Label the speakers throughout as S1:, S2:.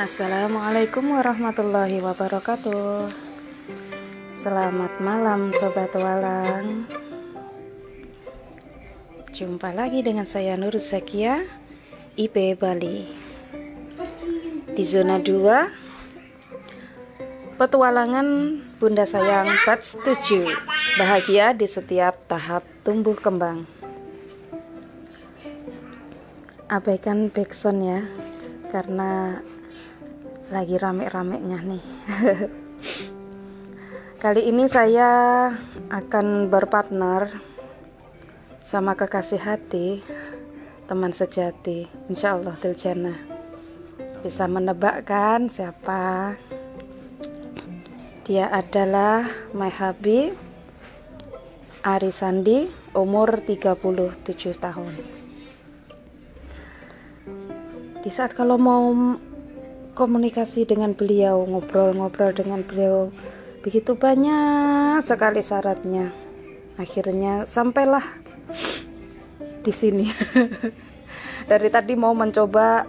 S1: Assalamualaikum warahmatullahi wabarakatuh. Selamat malam Sobat Walang. Jumpa lagi dengan saya Nur Zakia IP Bali. Di zona 2 Petualangan Bunda Sayang Batch 7 Bahagia di setiap tahap tumbuh kembang. Abaikan backsound ya Karena lagi rame-ramenya nih. Kali ini saya akan berpartner sama kekasih hati teman sejati Insya Allah Tiljana bisa menebakkan siapa. Dia adalah my hubby Ari Sandi umur 37 tahun. Di saat kalau mau komunikasi dengan beliau, ngobrol-ngobrol dengan beliau. Begitu banyak sekali syaratnya. Akhirnya sampailah di sini. Dari tadi mau mencoba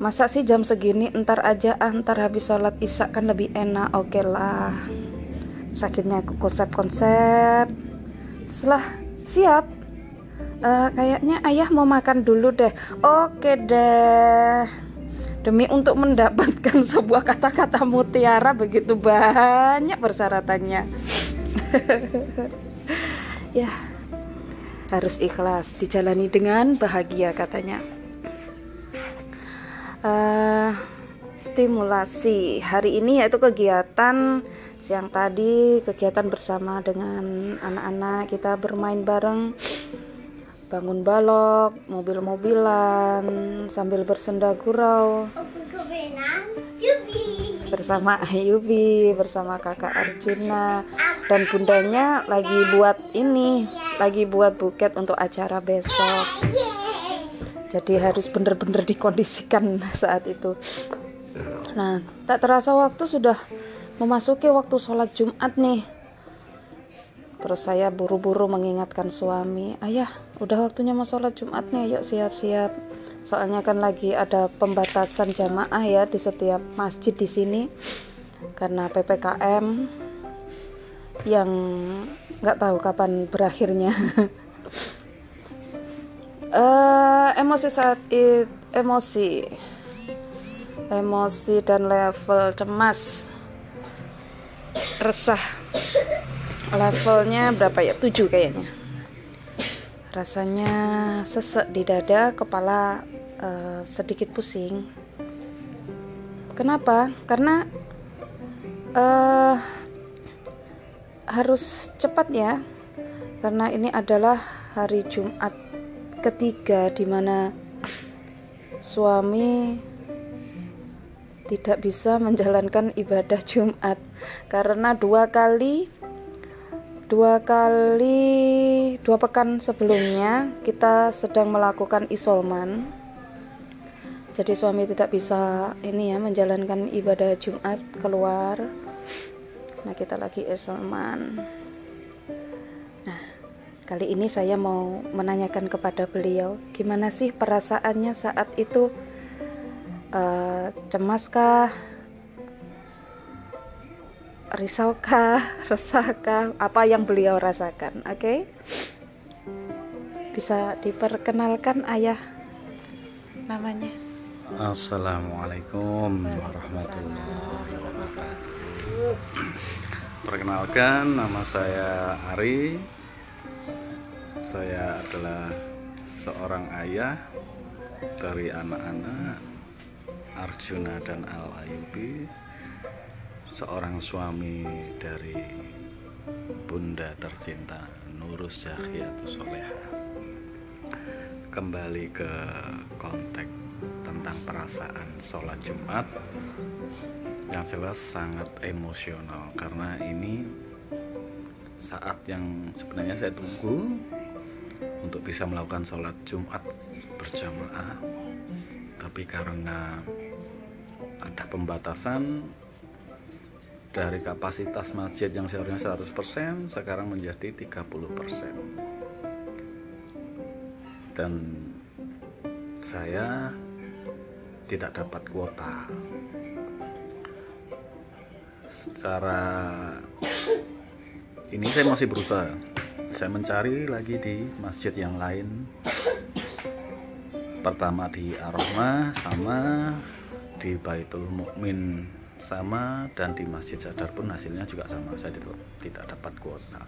S1: masa sih jam segini entar aja ah, entar habis sholat isya kan lebih enak oke okay lah sakitnya konsep-konsep setelah siap uh, kayaknya ayah mau makan dulu deh oke okay deh Demi untuk mendapatkan sebuah kata-kata mutiara begitu banyak persyaratannya. ya, harus ikhlas, dijalani dengan bahagia katanya. Uh, stimulasi hari ini yaitu kegiatan siang tadi kegiatan bersama dengan anak-anak kita bermain bareng bangun balok, mobil-mobilan, sambil bersenda gurau bersama Ayubi, bersama kakak Arjuna dan bundanya lagi buat ini, lagi buat buket untuk acara besok. Jadi harus benar-benar dikondisikan saat itu. Nah, tak terasa waktu sudah memasuki waktu sholat Jumat nih. Terus saya buru-buru mengingatkan suami, ayah udah waktunya mau sholat Jumat nih, yuk siap-siap. Soalnya kan lagi ada pembatasan jamaah ya di setiap masjid di sini karena ppkm yang nggak tahu kapan berakhirnya. uh, emosi saat itu emosi, emosi dan level cemas, resah levelnya berapa ya? 7 kayaknya. Rasanya sesek di dada kepala uh, sedikit pusing. Kenapa? Karena uh, harus cepat ya. Karena ini adalah hari Jumat ketiga di mana suami tidak bisa menjalankan ibadah Jumat. Karena dua kali dua kali dua pekan sebelumnya kita sedang melakukan isolman. Jadi suami tidak bisa ini ya menjalankan ibadah Jumat keluar. Nah kita lagi isolman. Nah kali ini saya mau menanyakan kepada beliau gimana sih perasaannya saat itu? Uh, cemaskah risaukah, resahkah, apa yang beliau rasakan. Oke, okay? bisa diperkenalkan ayah namanya.
S2: Assalamualaikum warahmatullahi wabarakatuh. Perkenalkan, nama saya Ari. Saya adalah seorang ayah dari anak-anak Arjuna dan Al Ayubi seorang suami dari bunda tercinta Nurus Zakiatus Soleha. Kembali ke konteks tentang perasaan sholat Jumat yang jelas sangat emosional karena ini saat yang sebenarnya saya tunggu untuk bisa melakukan sholat Jumat berjamaah. Tapi karena ada pembatasan dari kapasitas masjid yang seharusnya 100% sekarang menjadi 30% dan saya tidak dapat kuota. Secara ini saya masih berusaha. Saya mencari lagi di masjid yang lain. Pertama di Aroma sama di Baitul Mukmin sama dan di Masjid Sadar pun hasilnya juga sama. Saya tidak, tidak dapat kuota.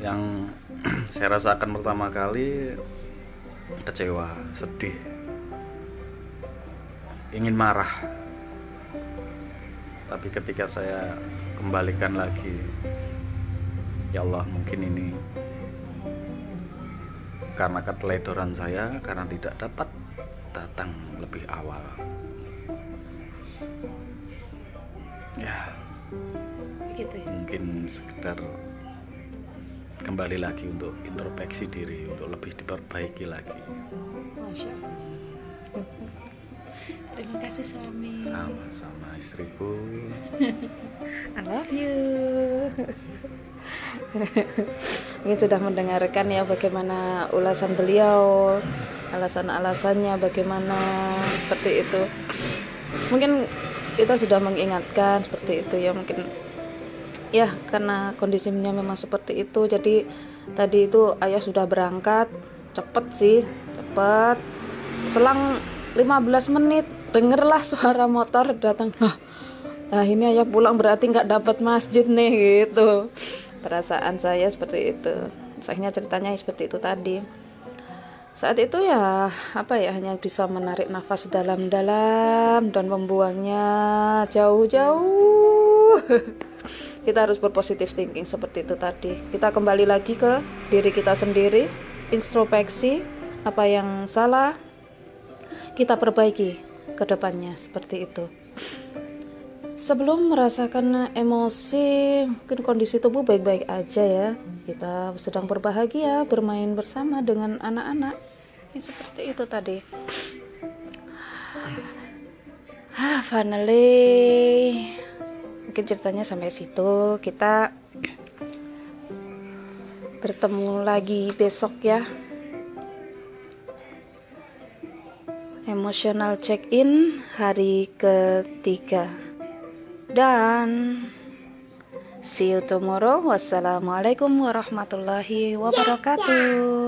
S2: Yang saya rasakan pertama kali kecewa sedih ingin marah. Tapi ketika saya kembalikan lagi ya Allah mungkin ini karena keteledoran saya karena tidak dapat datang lebih awal ya
S1: Begitu ya.
S2: mungkin sekedar kembali lagi untuk introspeksi diri untuk lebih diperbaiki lagi
S1: Masya Allah. Terima kasih suami.
S2: sama sama istriku
S1: I love you. Mungkin sudah mendengarkan ya bagaimana ulasan beliau, alasan-alasannya bagaimana seperti itu. Mungkin kita sudah mengingatkan seperti itu ya mungkin ya karena kondisinya memang seperti itu. Jadi tadi itu ayah sudah berangkat cepet sih cepet. Selang 15 menit dengerlah suara motor datang. Nah ini ayah pulang berarti nggak dapat masjid nih gitu. Perasaan saya seperti itu. Akhirnya ceritanya seperti itu tadi saat itu ya apa ya hanya bisa menarik nafas dalam-dalam dan membuangnya jauh-jauh. Kita harus berpositif thinking seperti itu tadi. Kita kembali lagi ke diri kita sendiri introspeksi apa yang salah kita perbaiki ke depannya seperti itu sebelum merasakan emosi mungkin kondisi tubuh baik-baik aja ya. Kita sedang berbahagia bermain bersama dengan anak-anak. Ya, seperti itu tadi. Ah finally. Mungkin ceritanya sampai situ. Kita bertemu lagi besok ya. Emotional check-in hari ketiga dan see you tomorrow. Wassalamualaikum warahmatullahi wabarakatuh